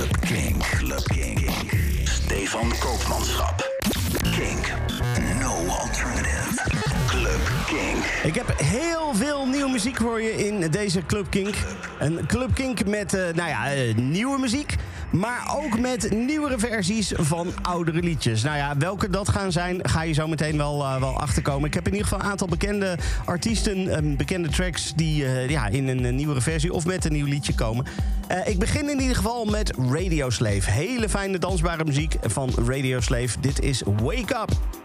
Club King. Club King. Stefan Koopmanschap. Kink. No alternative. Club King. Ik heb heel veel nieuwe muziek voor je in deze Club Kink. Een Club Kink met, eh, nou ja, eh, nieuwe muziek. Maar ook met nieuwere versies van oudere liedjes. Nou ja, welke dat gaan zijn, ga je zo meteen wel, eh, wel achterkomen. Ik heb in ieder geval een aantal bekende artiesten, eh, bekende tracks... die eh, ja, in een nieuwere versie of met een nieuw liedje komen. Eh, ik begin in ieder geval met Radio Slave. Hele fijne dansbare muziek van Radio Slave. Dit is Wake Up.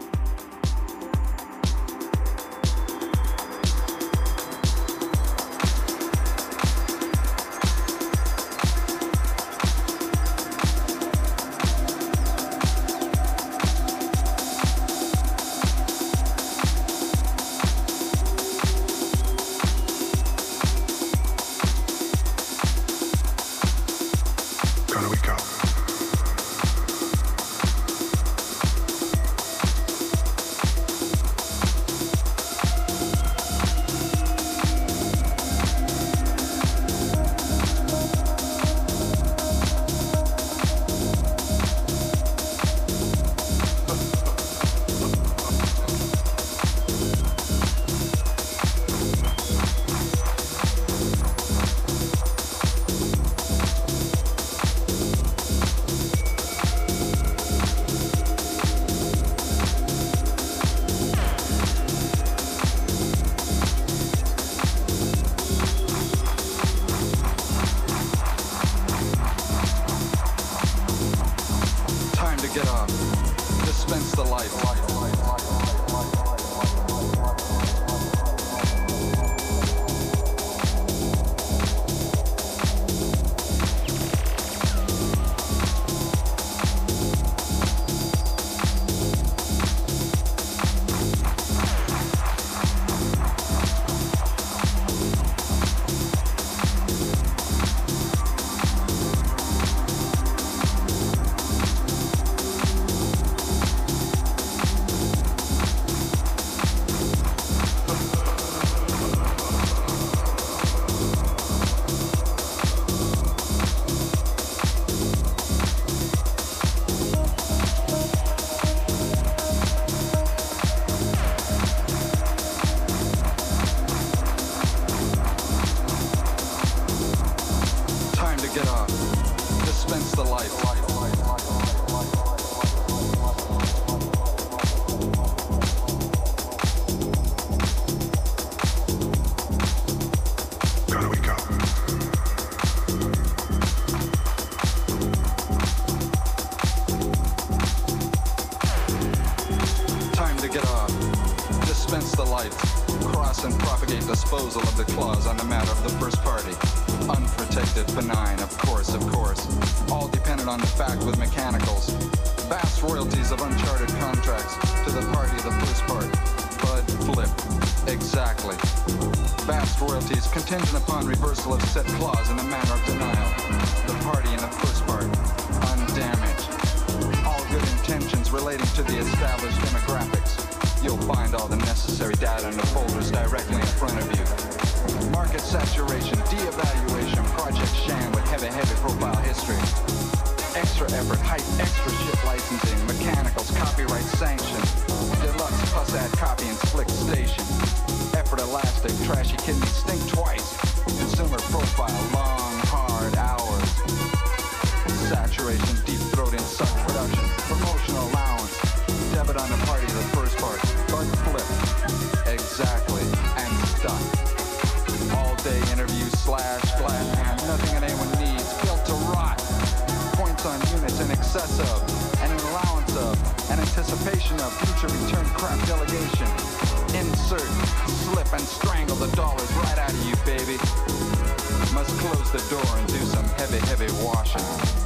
Future return crap delegation. Insert, slip, and strangle the dollars right out of you, baby. Must close the door and do some heavy, heavy washing.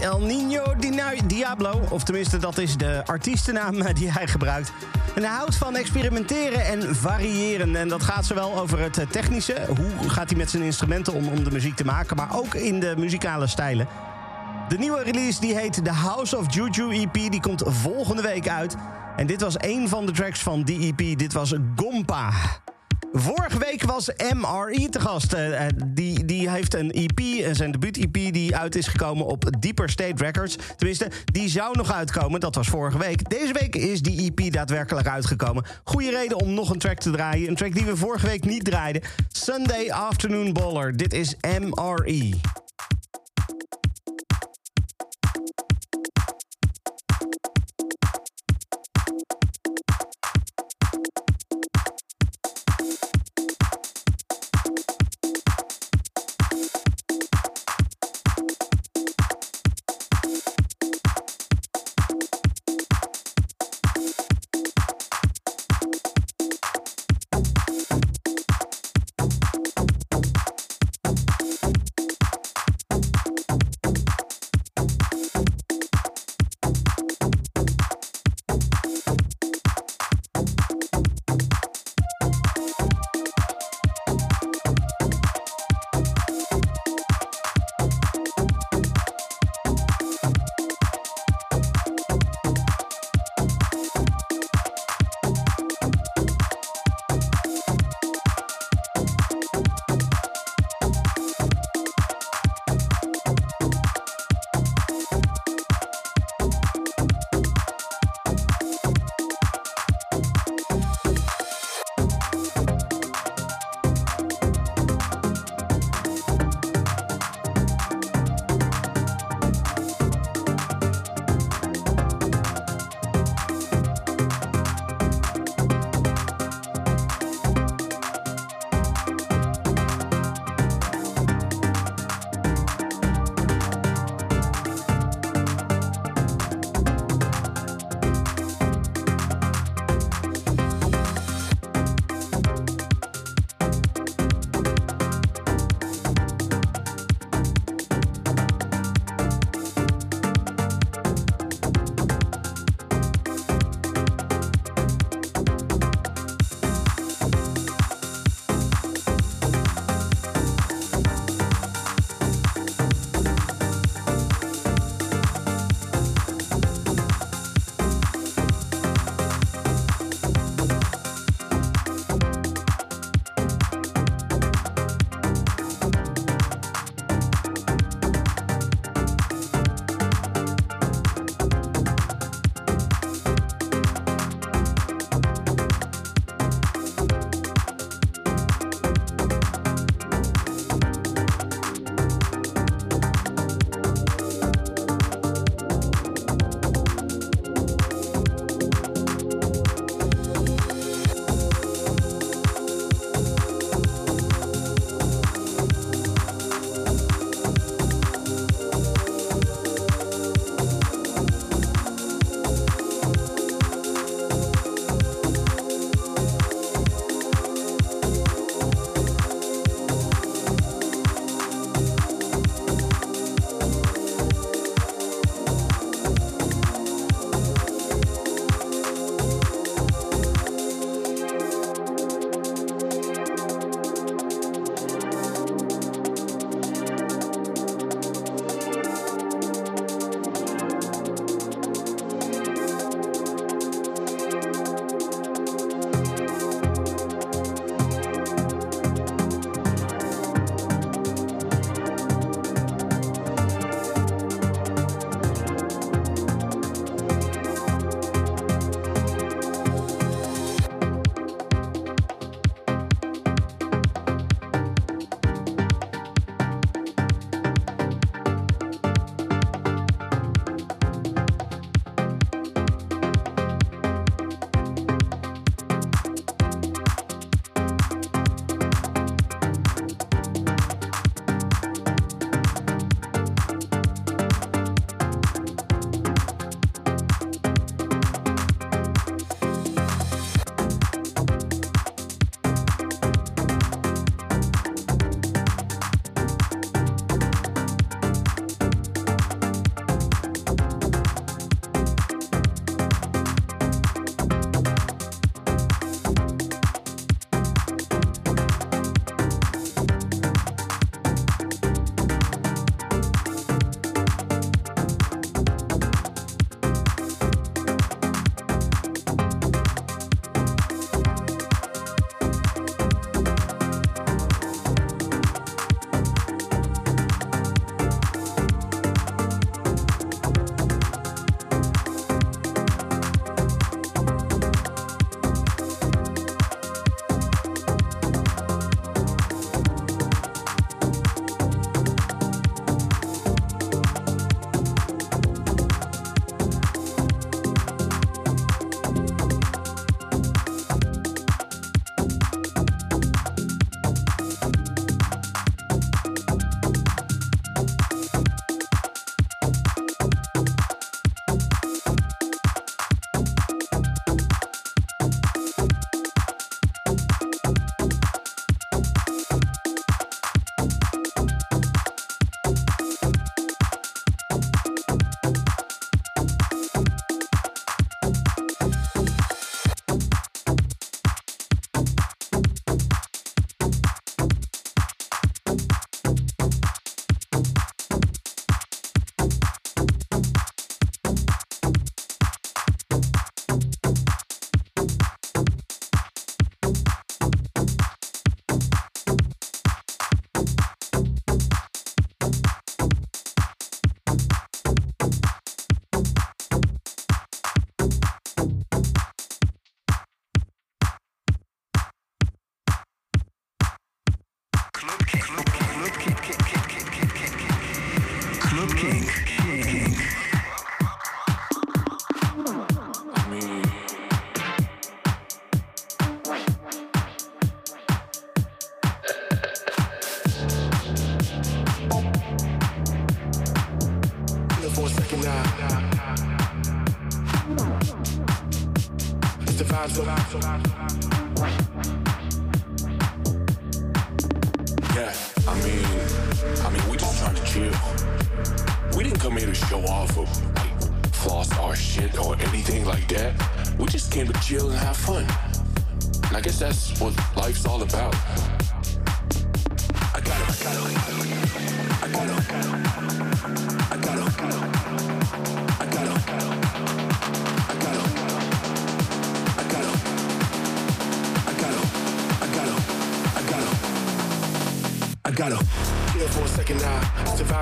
El Nino Diablo. Of tenminste, dat is de artiestennaam eh, die hij gebruikt. En hij houdt van experimenteren en variëren. En dat gaat zowel over het eh, technische. Hoe gaat hij met zijn instrumenten om om de muziek te maken. Maar ook in de muzikale stijlen. De nieuwe release die heet The House of Juju EP. Die komt volgende week uit. En dit was een van de tracks van die EP. Dit was Gompa. Vorige week was MRE te gast. Uh, die, die heeft een EP, zijn debuut-EP, die uit is gekomen op Deeper State Records. Tenminste, die zou nog uitkomen. Dat was vorige week. Deze week is die EP daadwerkelijk uitgekomen. Goede reden om nog een track te draaien. Een track die we vorige week niet draaiden. Sunday Afternoon Baller. Dit is MRE.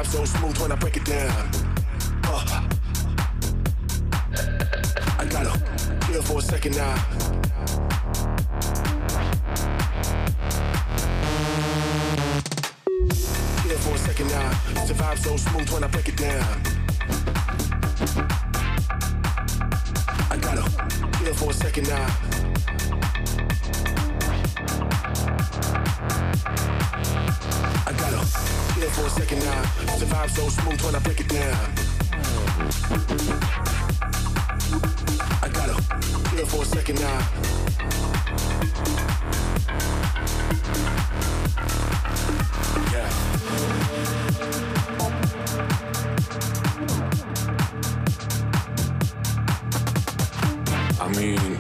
Vibe so smooth when I break it down. Uh. I got to Feel for a second now. For a second now. Vibe so smooth when I break it down. I got to Feel for a second now. Vibe so smooth when I break it down. I got to Feel for a second now. Yeah. I mean,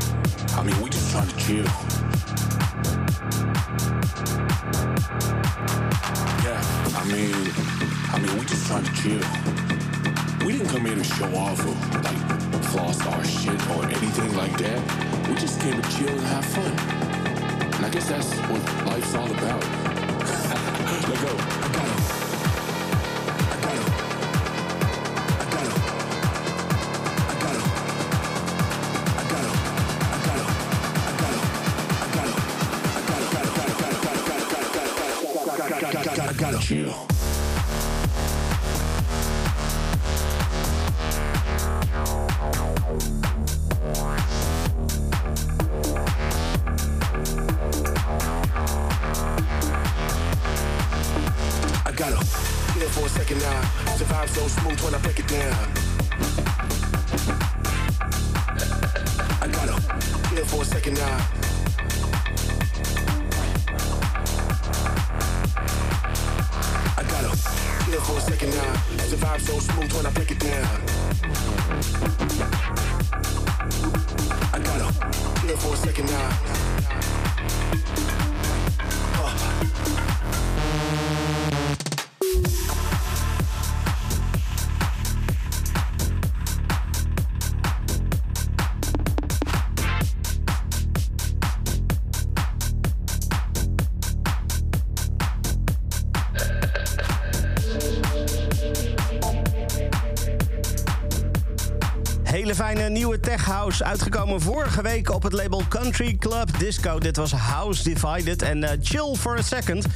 tech house uitgekomen vorige week op het label Country Club Disco. Dit was House Divided en eh, Chill for a Second.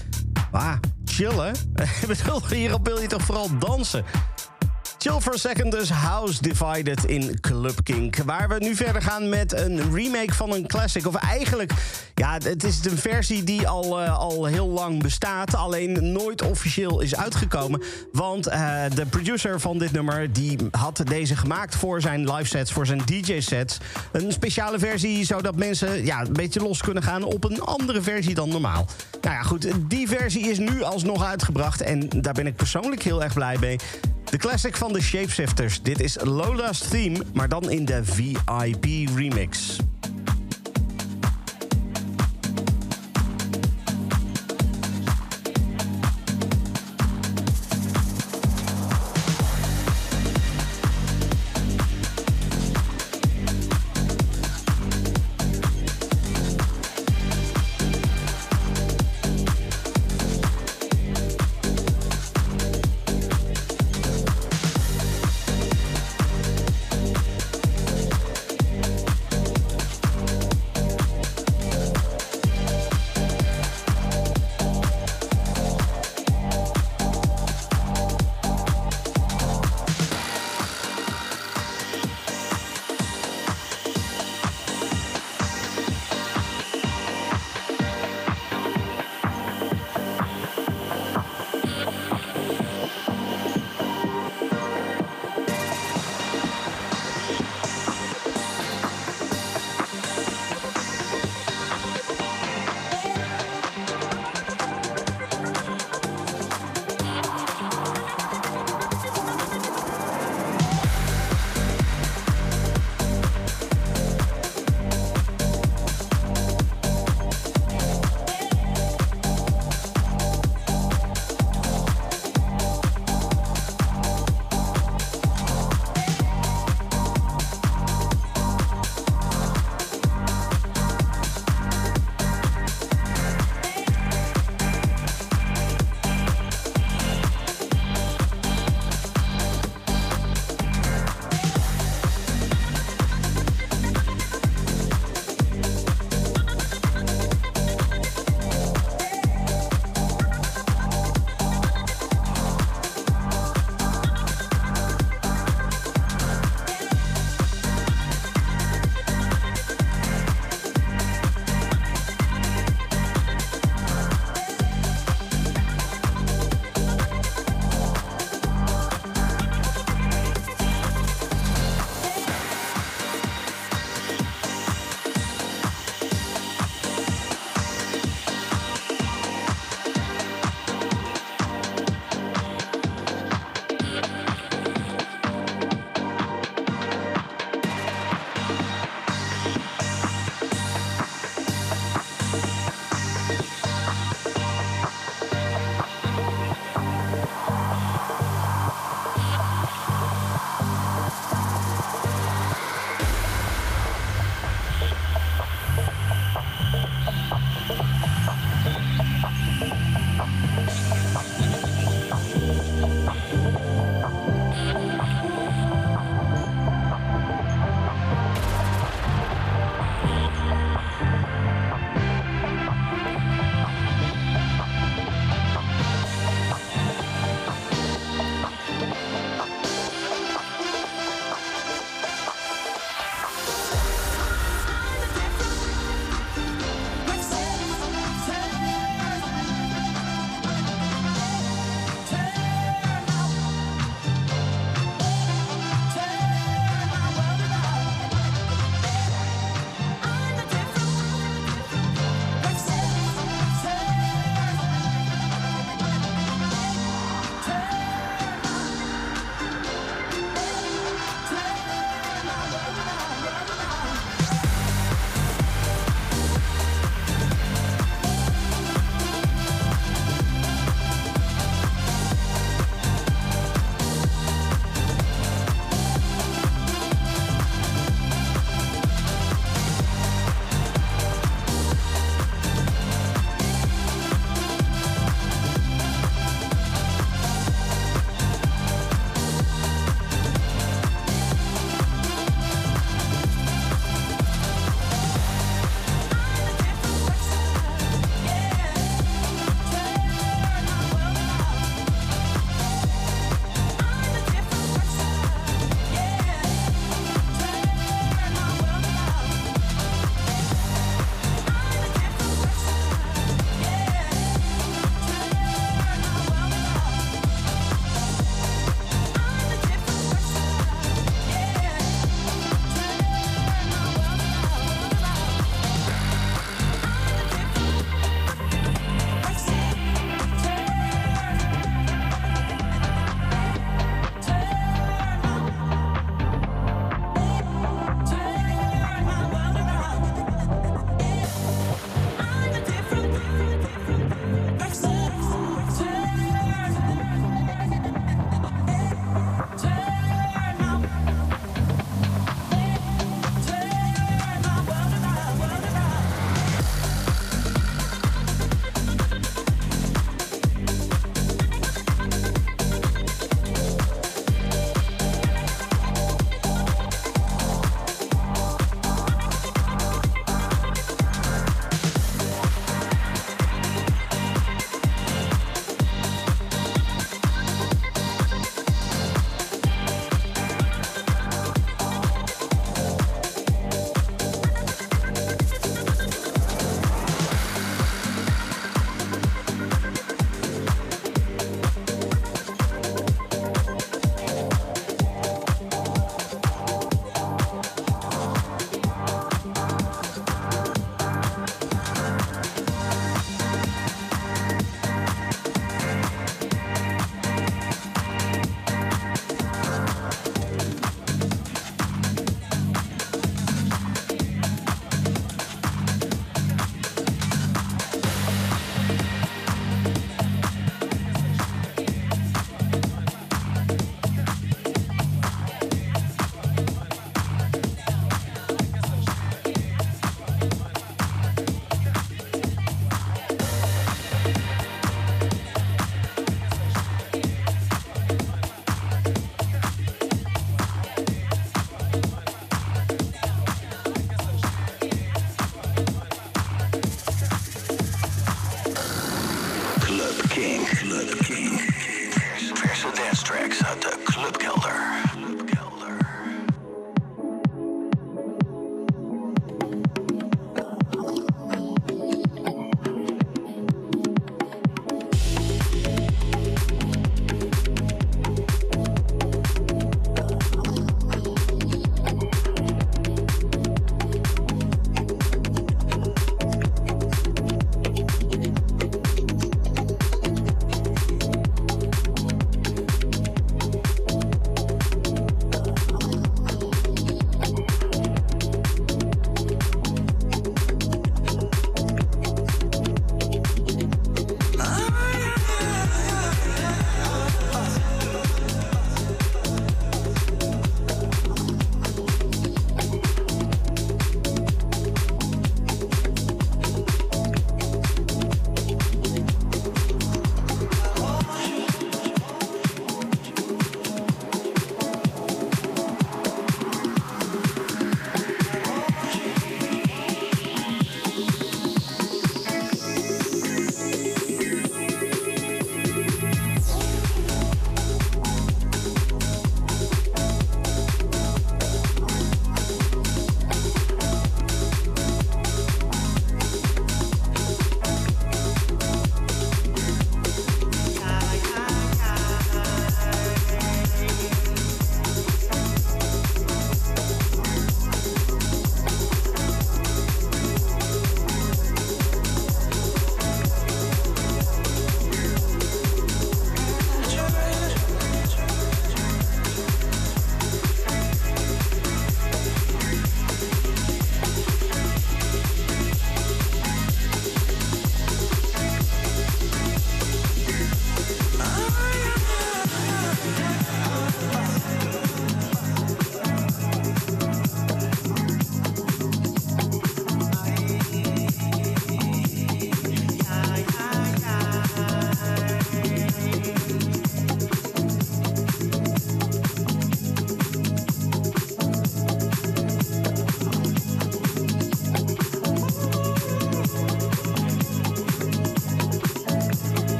Ah, chillen? Hierop wil je toch vooral dansen? Chill for a Second, dus House Divided in Club Kink. Waar we nu verder gaan met een remake van een classic. Of eigenlijk, ja, het is een versie die al, eh, al heel lang bestaat. Alleen nooit officieel is uitgekomen. Want eh, de producer van dit nummer, die had deze gemaakt voor zijn live sets, voor zijn DJ-sets. Een speciale versie, zodat mensen ja, een beetje los kunnen gaan op een andere versie dan normaal. Nou ja, goed, die versie is nu alsnog uitgebracht. En daar ben ik persoonlijk heel erg blij mee. De classic van de Shapeshifters. Dit is Lola's Theme, maar dan in de VIP remix.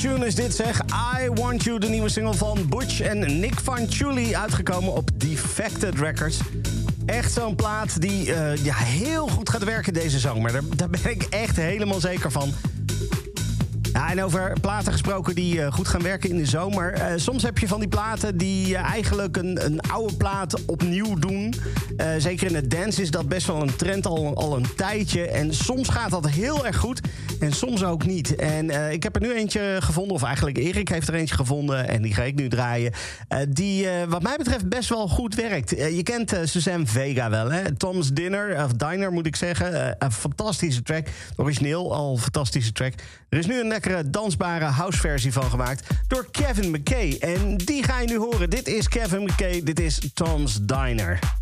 Tune dit zeg. I Want You, de nieuwe single van Butch en Nick Van Chuli, uitgekomen op Defected Records. Echt zo'n plaat die eh, ja, heel goed gaat werken deze zomer. Daar, daar ben ik echt helemaal zeker van. En over platen gesproken die eh, goed gaan werken in de zomer. Eh, soms heb je van die platen die eigenlijk een, een oude plaat opnieuw doen. Eh, zeker in het dance is dat best wel een trend al, al een tijdje. En soms gaat dat heel erg goed en soms ook niet. En eh, ik heb er nu eentje gevonden, of eigenlijk Erik heeft er eentje gevonden... en die ga ik nu draaien, eh, die wat mij betreft best wel goed werkt. Je kent Suzanne Vega wel, hè? Tom's Dinner, of Diner moet ik zeggen. Een fantastische track. Origineel al een fantastische track. Er is nu een lekkere dansbare houseversie van gemaakt door Kevin McKay. En die ga je nu horen. Dit is Kevin McKay, dit is Tom's Diner.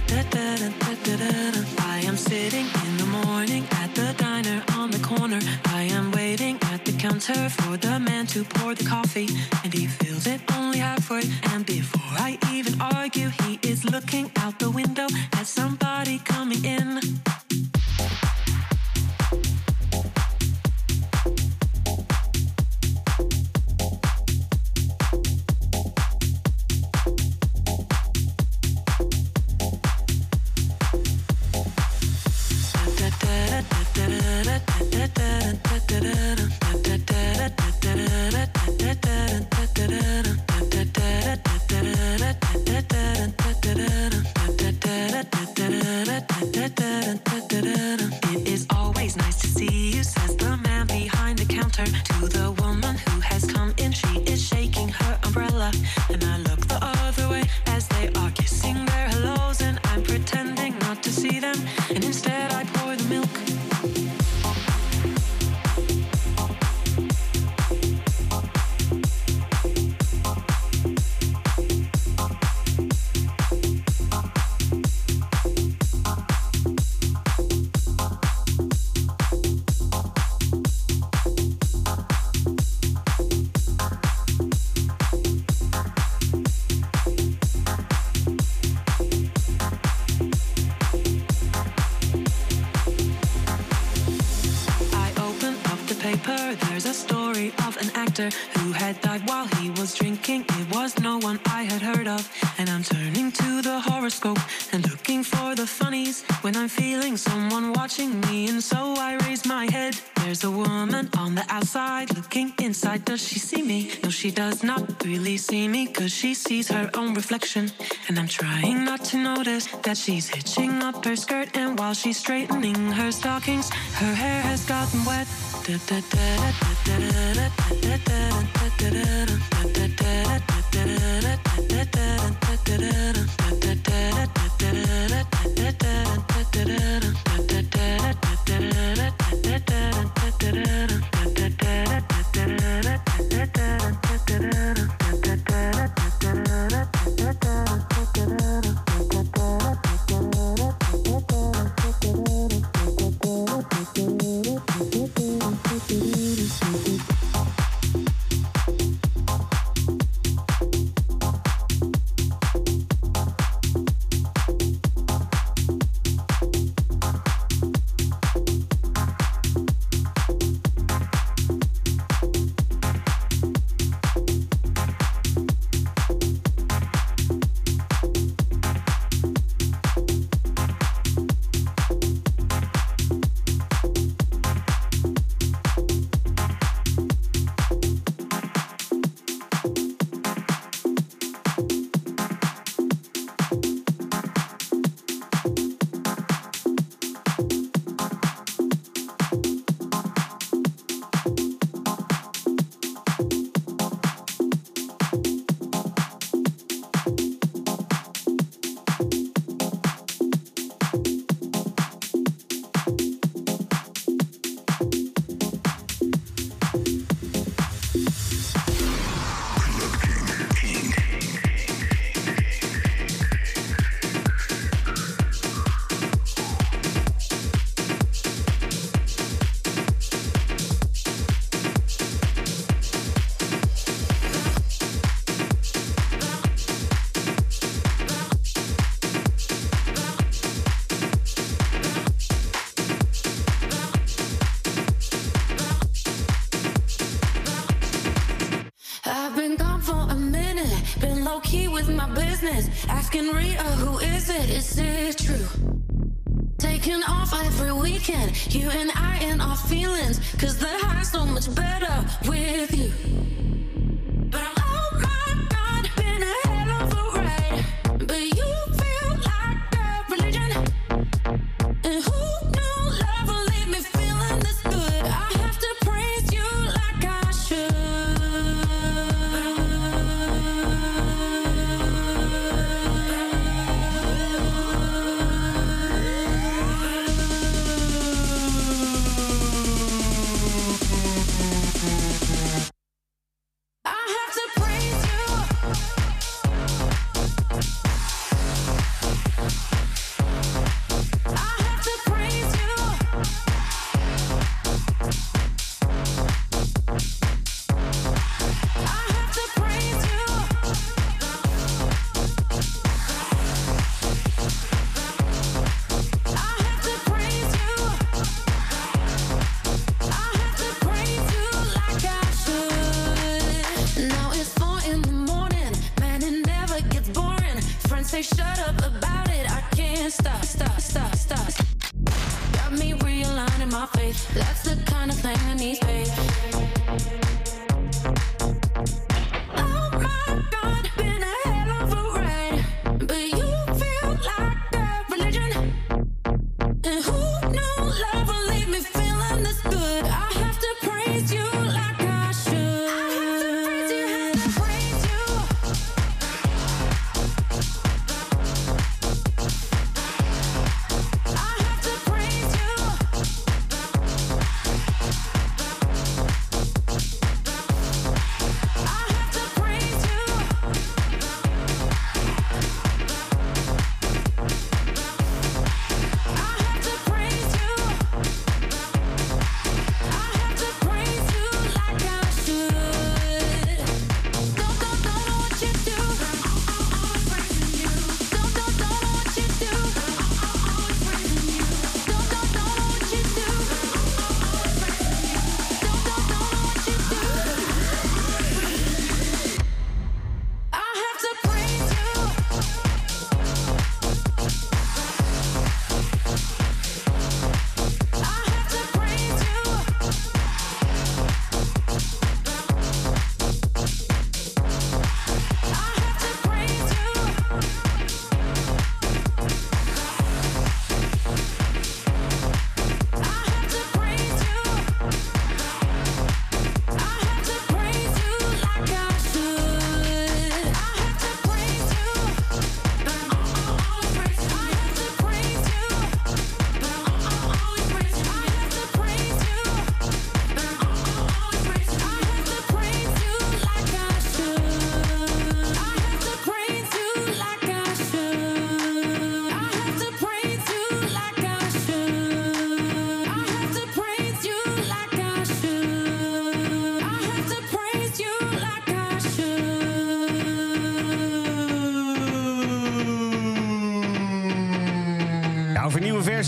I am sitting in the morning at the diner on the corner. I am waiting at the counter for the man to pour the coffee, and he fills it only halfway. And before I even argue, he is looking out the window at somebody coming in. It There's a story of an actor who had died while he was drinking. It was no one I had heard of. And I'm turning to the horoscope and looking for the funnies when I'm feeling someone watching me. And so I raise my head. There's a woman on the outside looking inside. Does she see me? No, she does not really see me because she sees her own reflection. And I'm trying not to notice that she's hitching up her skirt. And while she's straightening her stockings, her hair has gotten wet. da da da Asking Rita who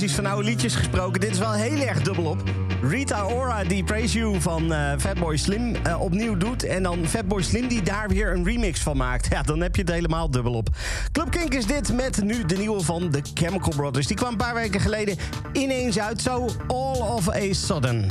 versies van oude liedjes gesproken. Dit is wel heel erg dubbelop. Rita Ora die Praise You van eh, Fatboy Slim eh, opnieuw doet. En dan Fatboy Slim die daar weer een remix van maakt. Ja, dan heb je het helemaal dubbelop. Club Kink is dit met nu de nieuwe van The Chemical Brothers. Die kwam een paar weken geleden ineens uit. Zo All of a Sudden.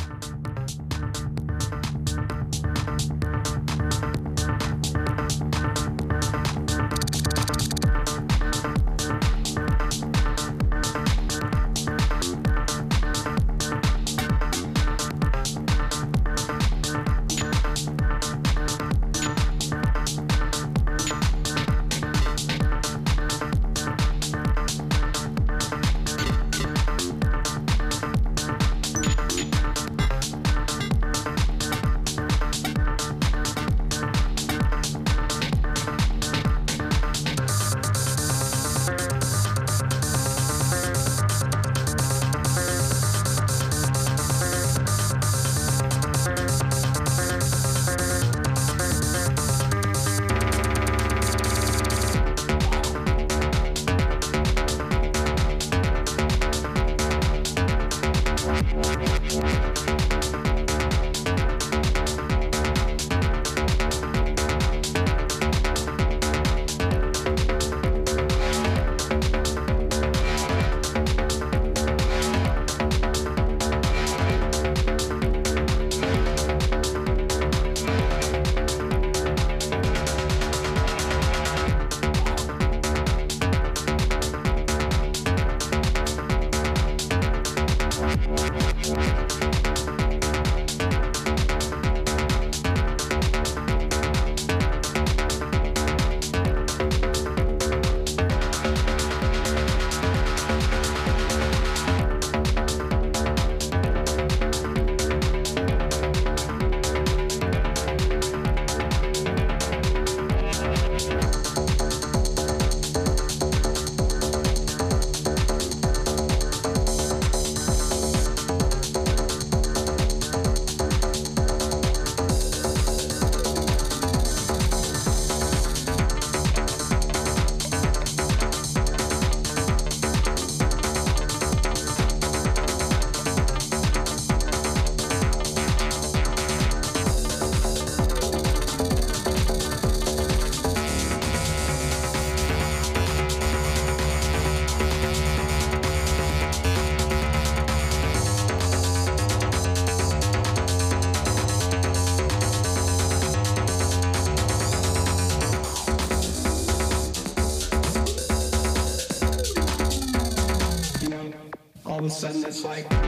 Sudden it's like.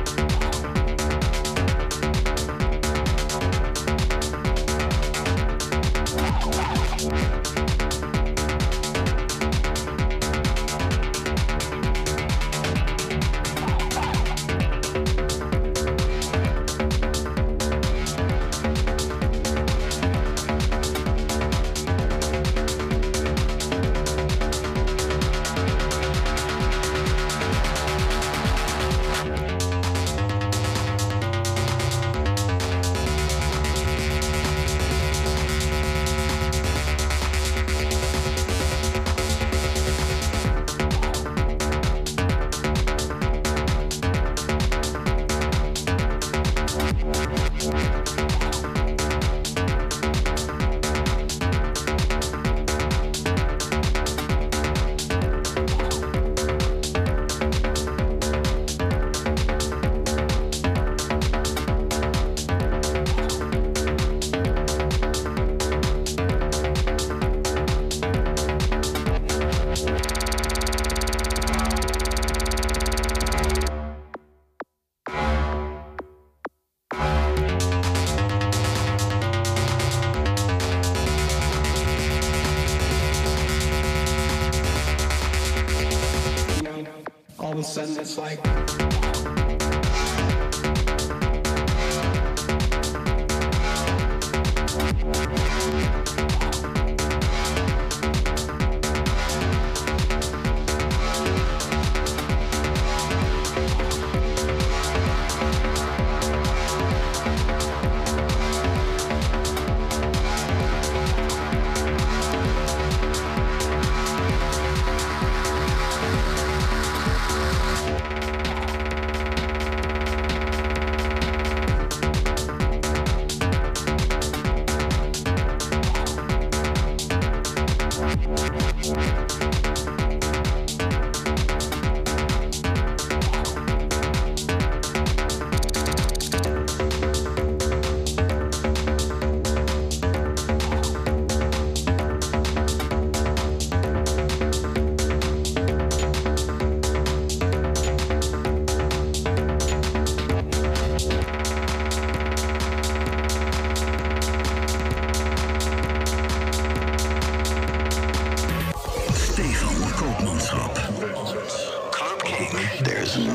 All of a sudden it's like.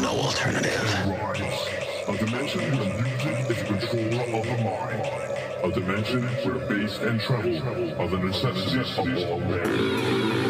No alternative. A dimension where music is control of the mind. A dimension where bass and treble are the necessities of all men.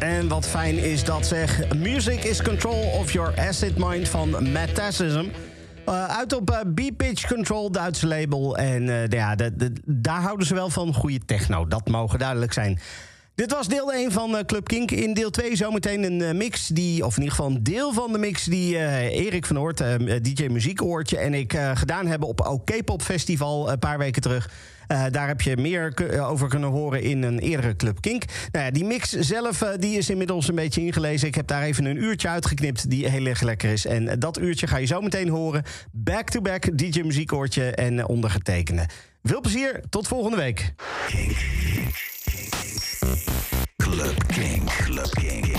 En wat fijn is dat zeg. Music is Control of Your Acid Mind van Metasism. Eh, uit op eh, B-Pitch Control, Duitse label. En eh, ja, daar houden ze wel van goede techno. Dat mogen duidelijk zijn. Dit was deel 1 van Club Kink. In deel 2 zometeen een mix die, of in ieder geval een deel van de mix die Erik van Hoort, DJ Muziekoortje en ik gedaan hebben op OK Pop Festival een paar weken terug. Eh, daar heb je meer eh, over kunnen horen in een eerdere Club Kink. Nou ja, die mix zelf eh, die is inmiddels een beetje ingelezen. Ik heb daar even een uurtje uitgeknipt die heel erg lekker is. En dat uurtje ga je zo meteen horen. Back-to-back DJ Muziekoortje en ondergetekende. Veel plezier, tot volgende week. Club King. Club King.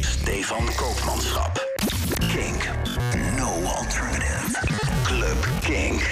Stefan Koopmanschap. King. No alternative. Club King.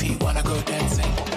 Feet wanna go dancing.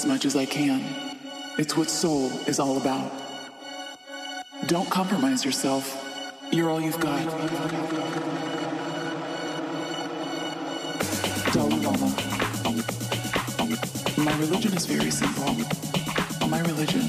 as much as I can. It's what soul is all about. Don't compromise yourself. You're all you've got. Dalai Lama. My religion is very simple. My religion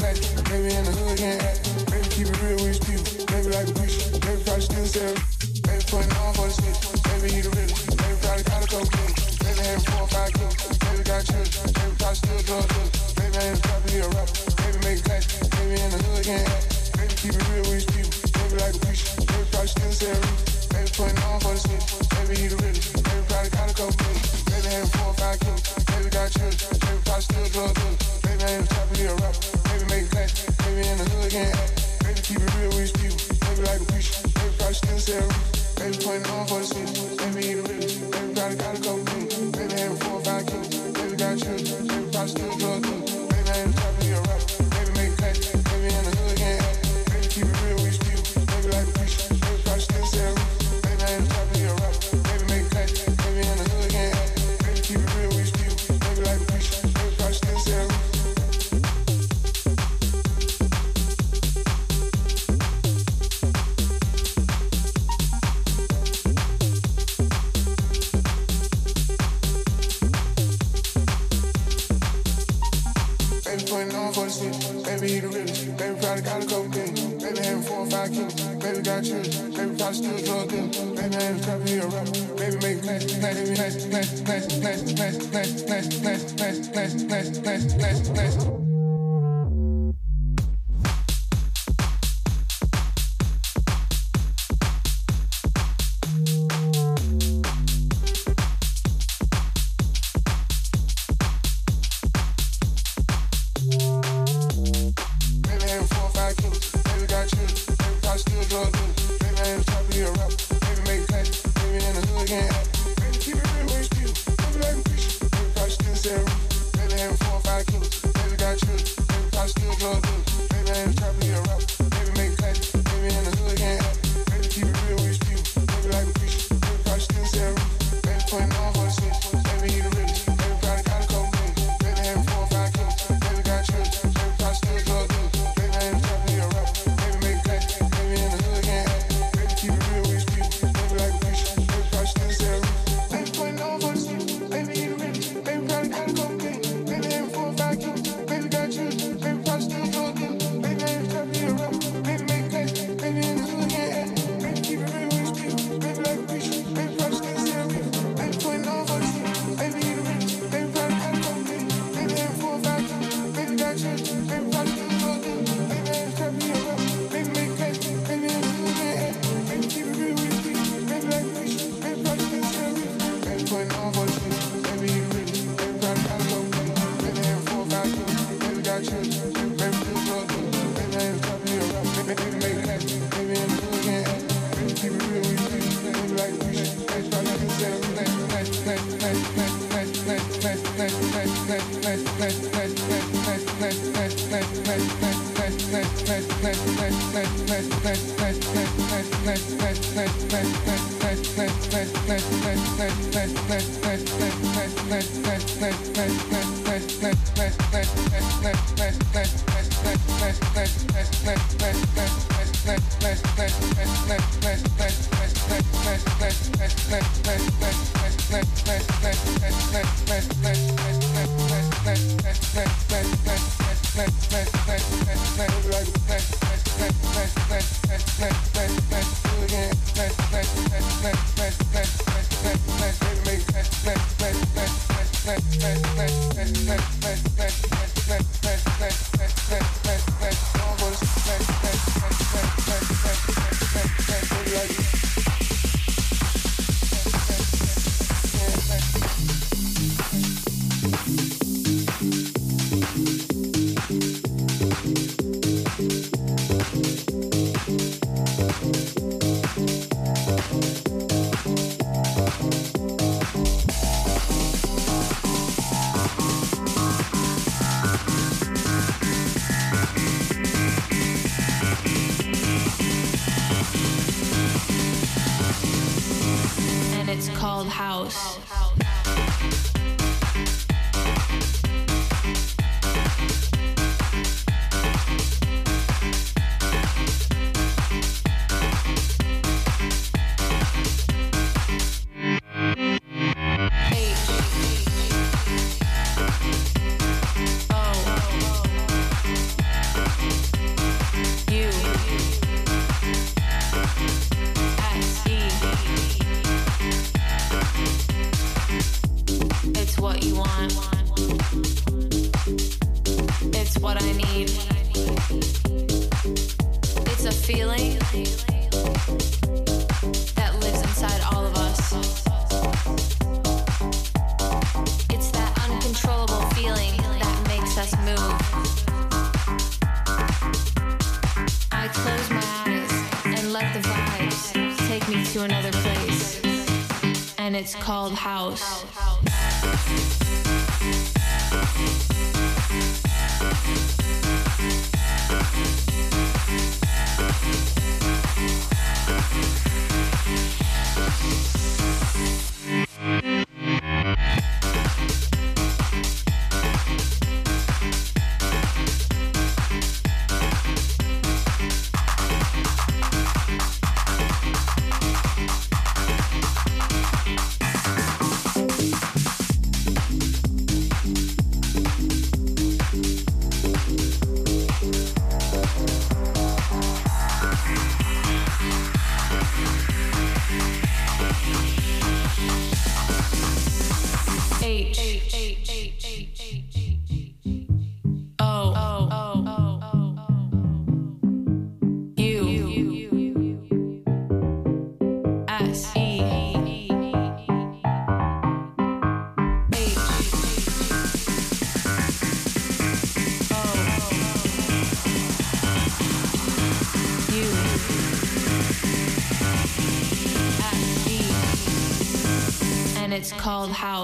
is. Baby in the hood can't. Baby keep it real with people. Baby like a bitch. Baby probably still selling. Baby putting on for the. Baby he the real. Baby got a coke dealer. Baby had four or five kids. Baby got children. Baby probably still drug. Baby ain't a copy of a rapper. Baby make it. Baby in the hood can't. Baby keep it real with people. Baby like a bitch. Baby probably still selling. Baby putting on for the shit. Baby he the realest. Baby got a couple million. Baby had four or five kids. Baby got children. Baby probably still drug dealer. Baby ain't the type a rapper. Baby make class. Baby in the hood getting. Baby keep real with his people. Baby like a preacher. Baby probably still sell. Baby putting on for the shit. Baby he the realest. Baby got a couple million. Baby had four or five kids. Baby got children. Baby probably still bless bless bless bless bless bless bless bless bless bless And called house. Called house.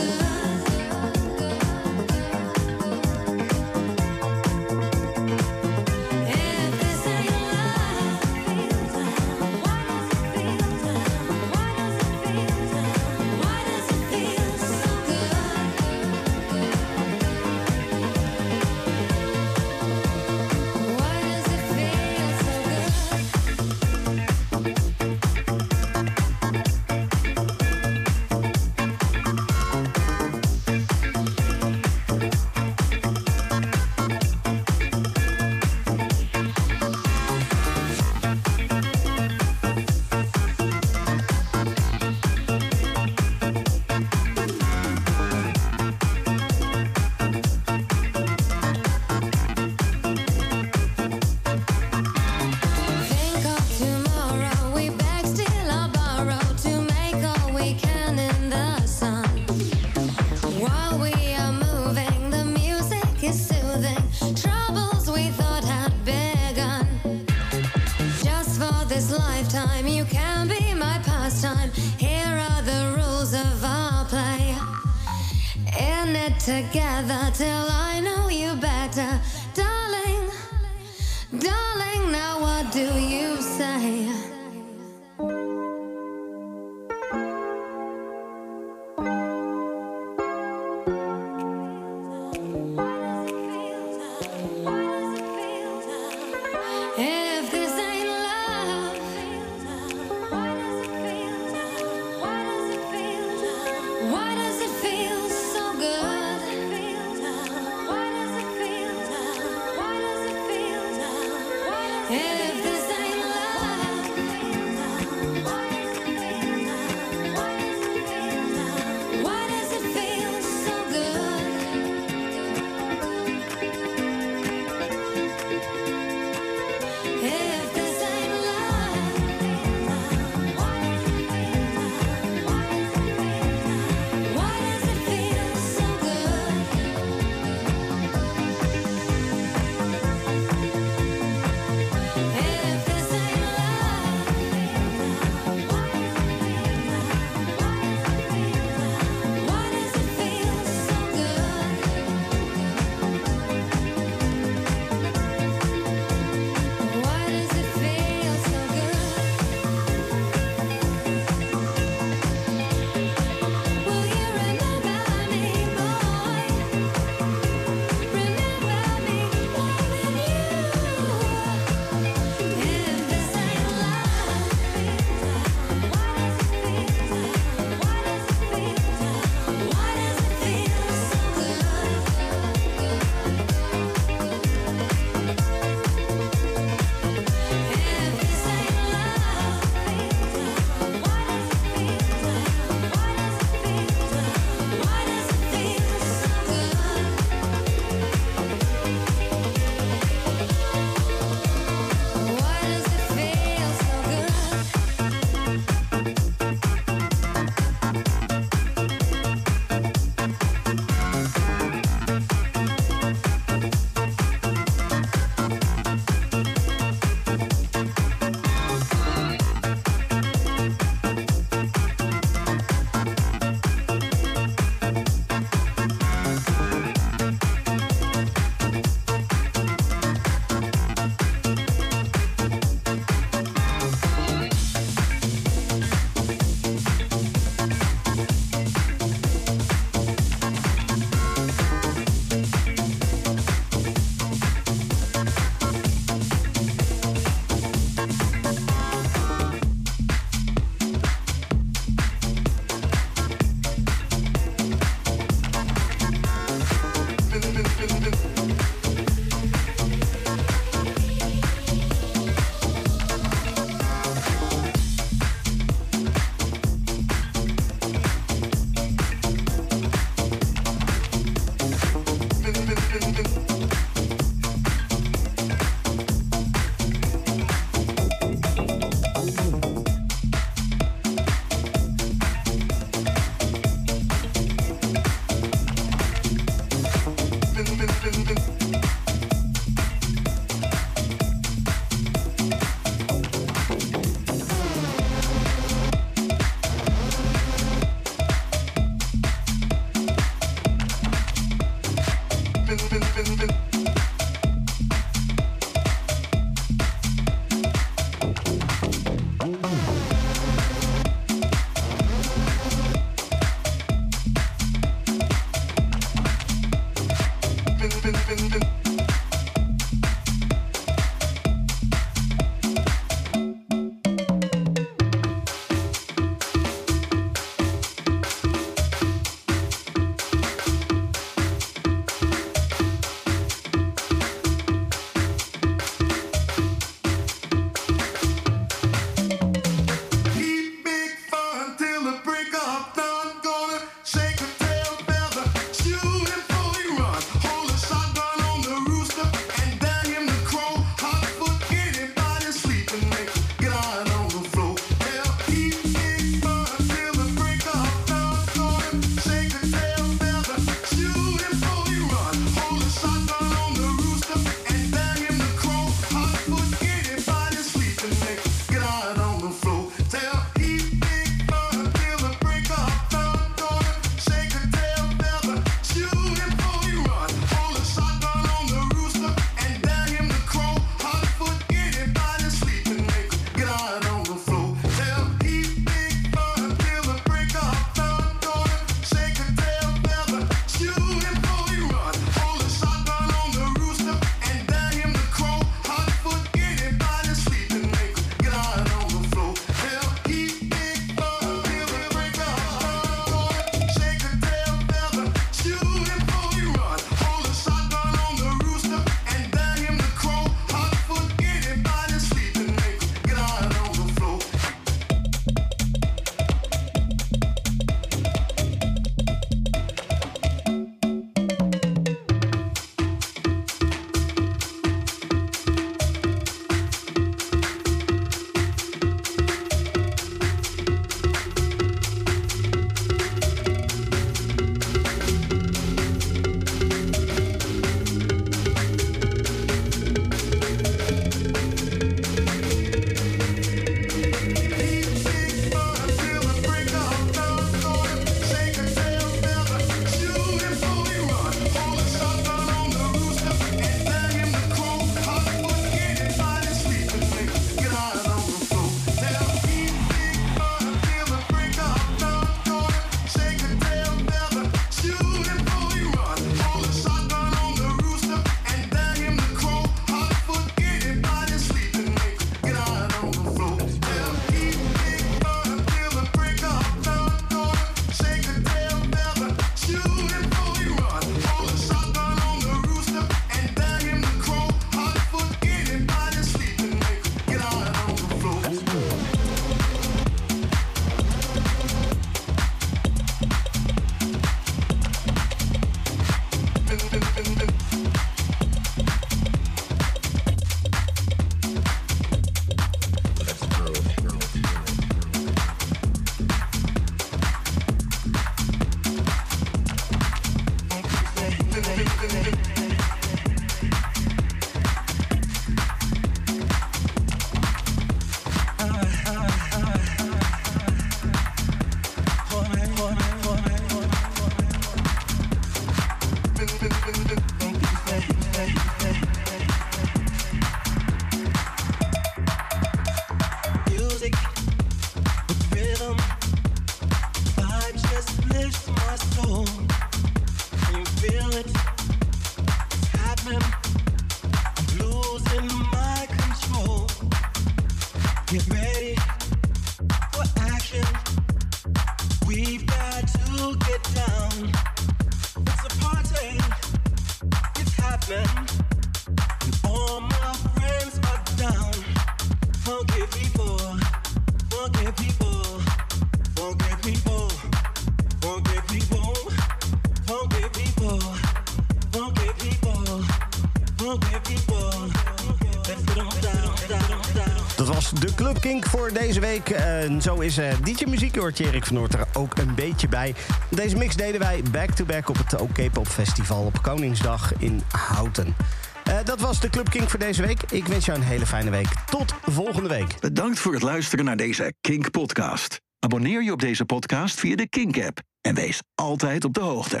Kink voor deze week. En zo is eh DJ Muziek, hoort Erik van Noort er ook een beetje bij. Deze mix deden wij back-to-back op het OK Pop Festival op Koningsdag in Houten. Eh, dat was de Club Kink voor deze week. Ik wens jou een hele fijne week. Tot volgende week. Bedankt voor het luisteren naar deze Kink-podcast. Abonneer je op deze podcast via de Kink-app en wees altijd op de hoogte.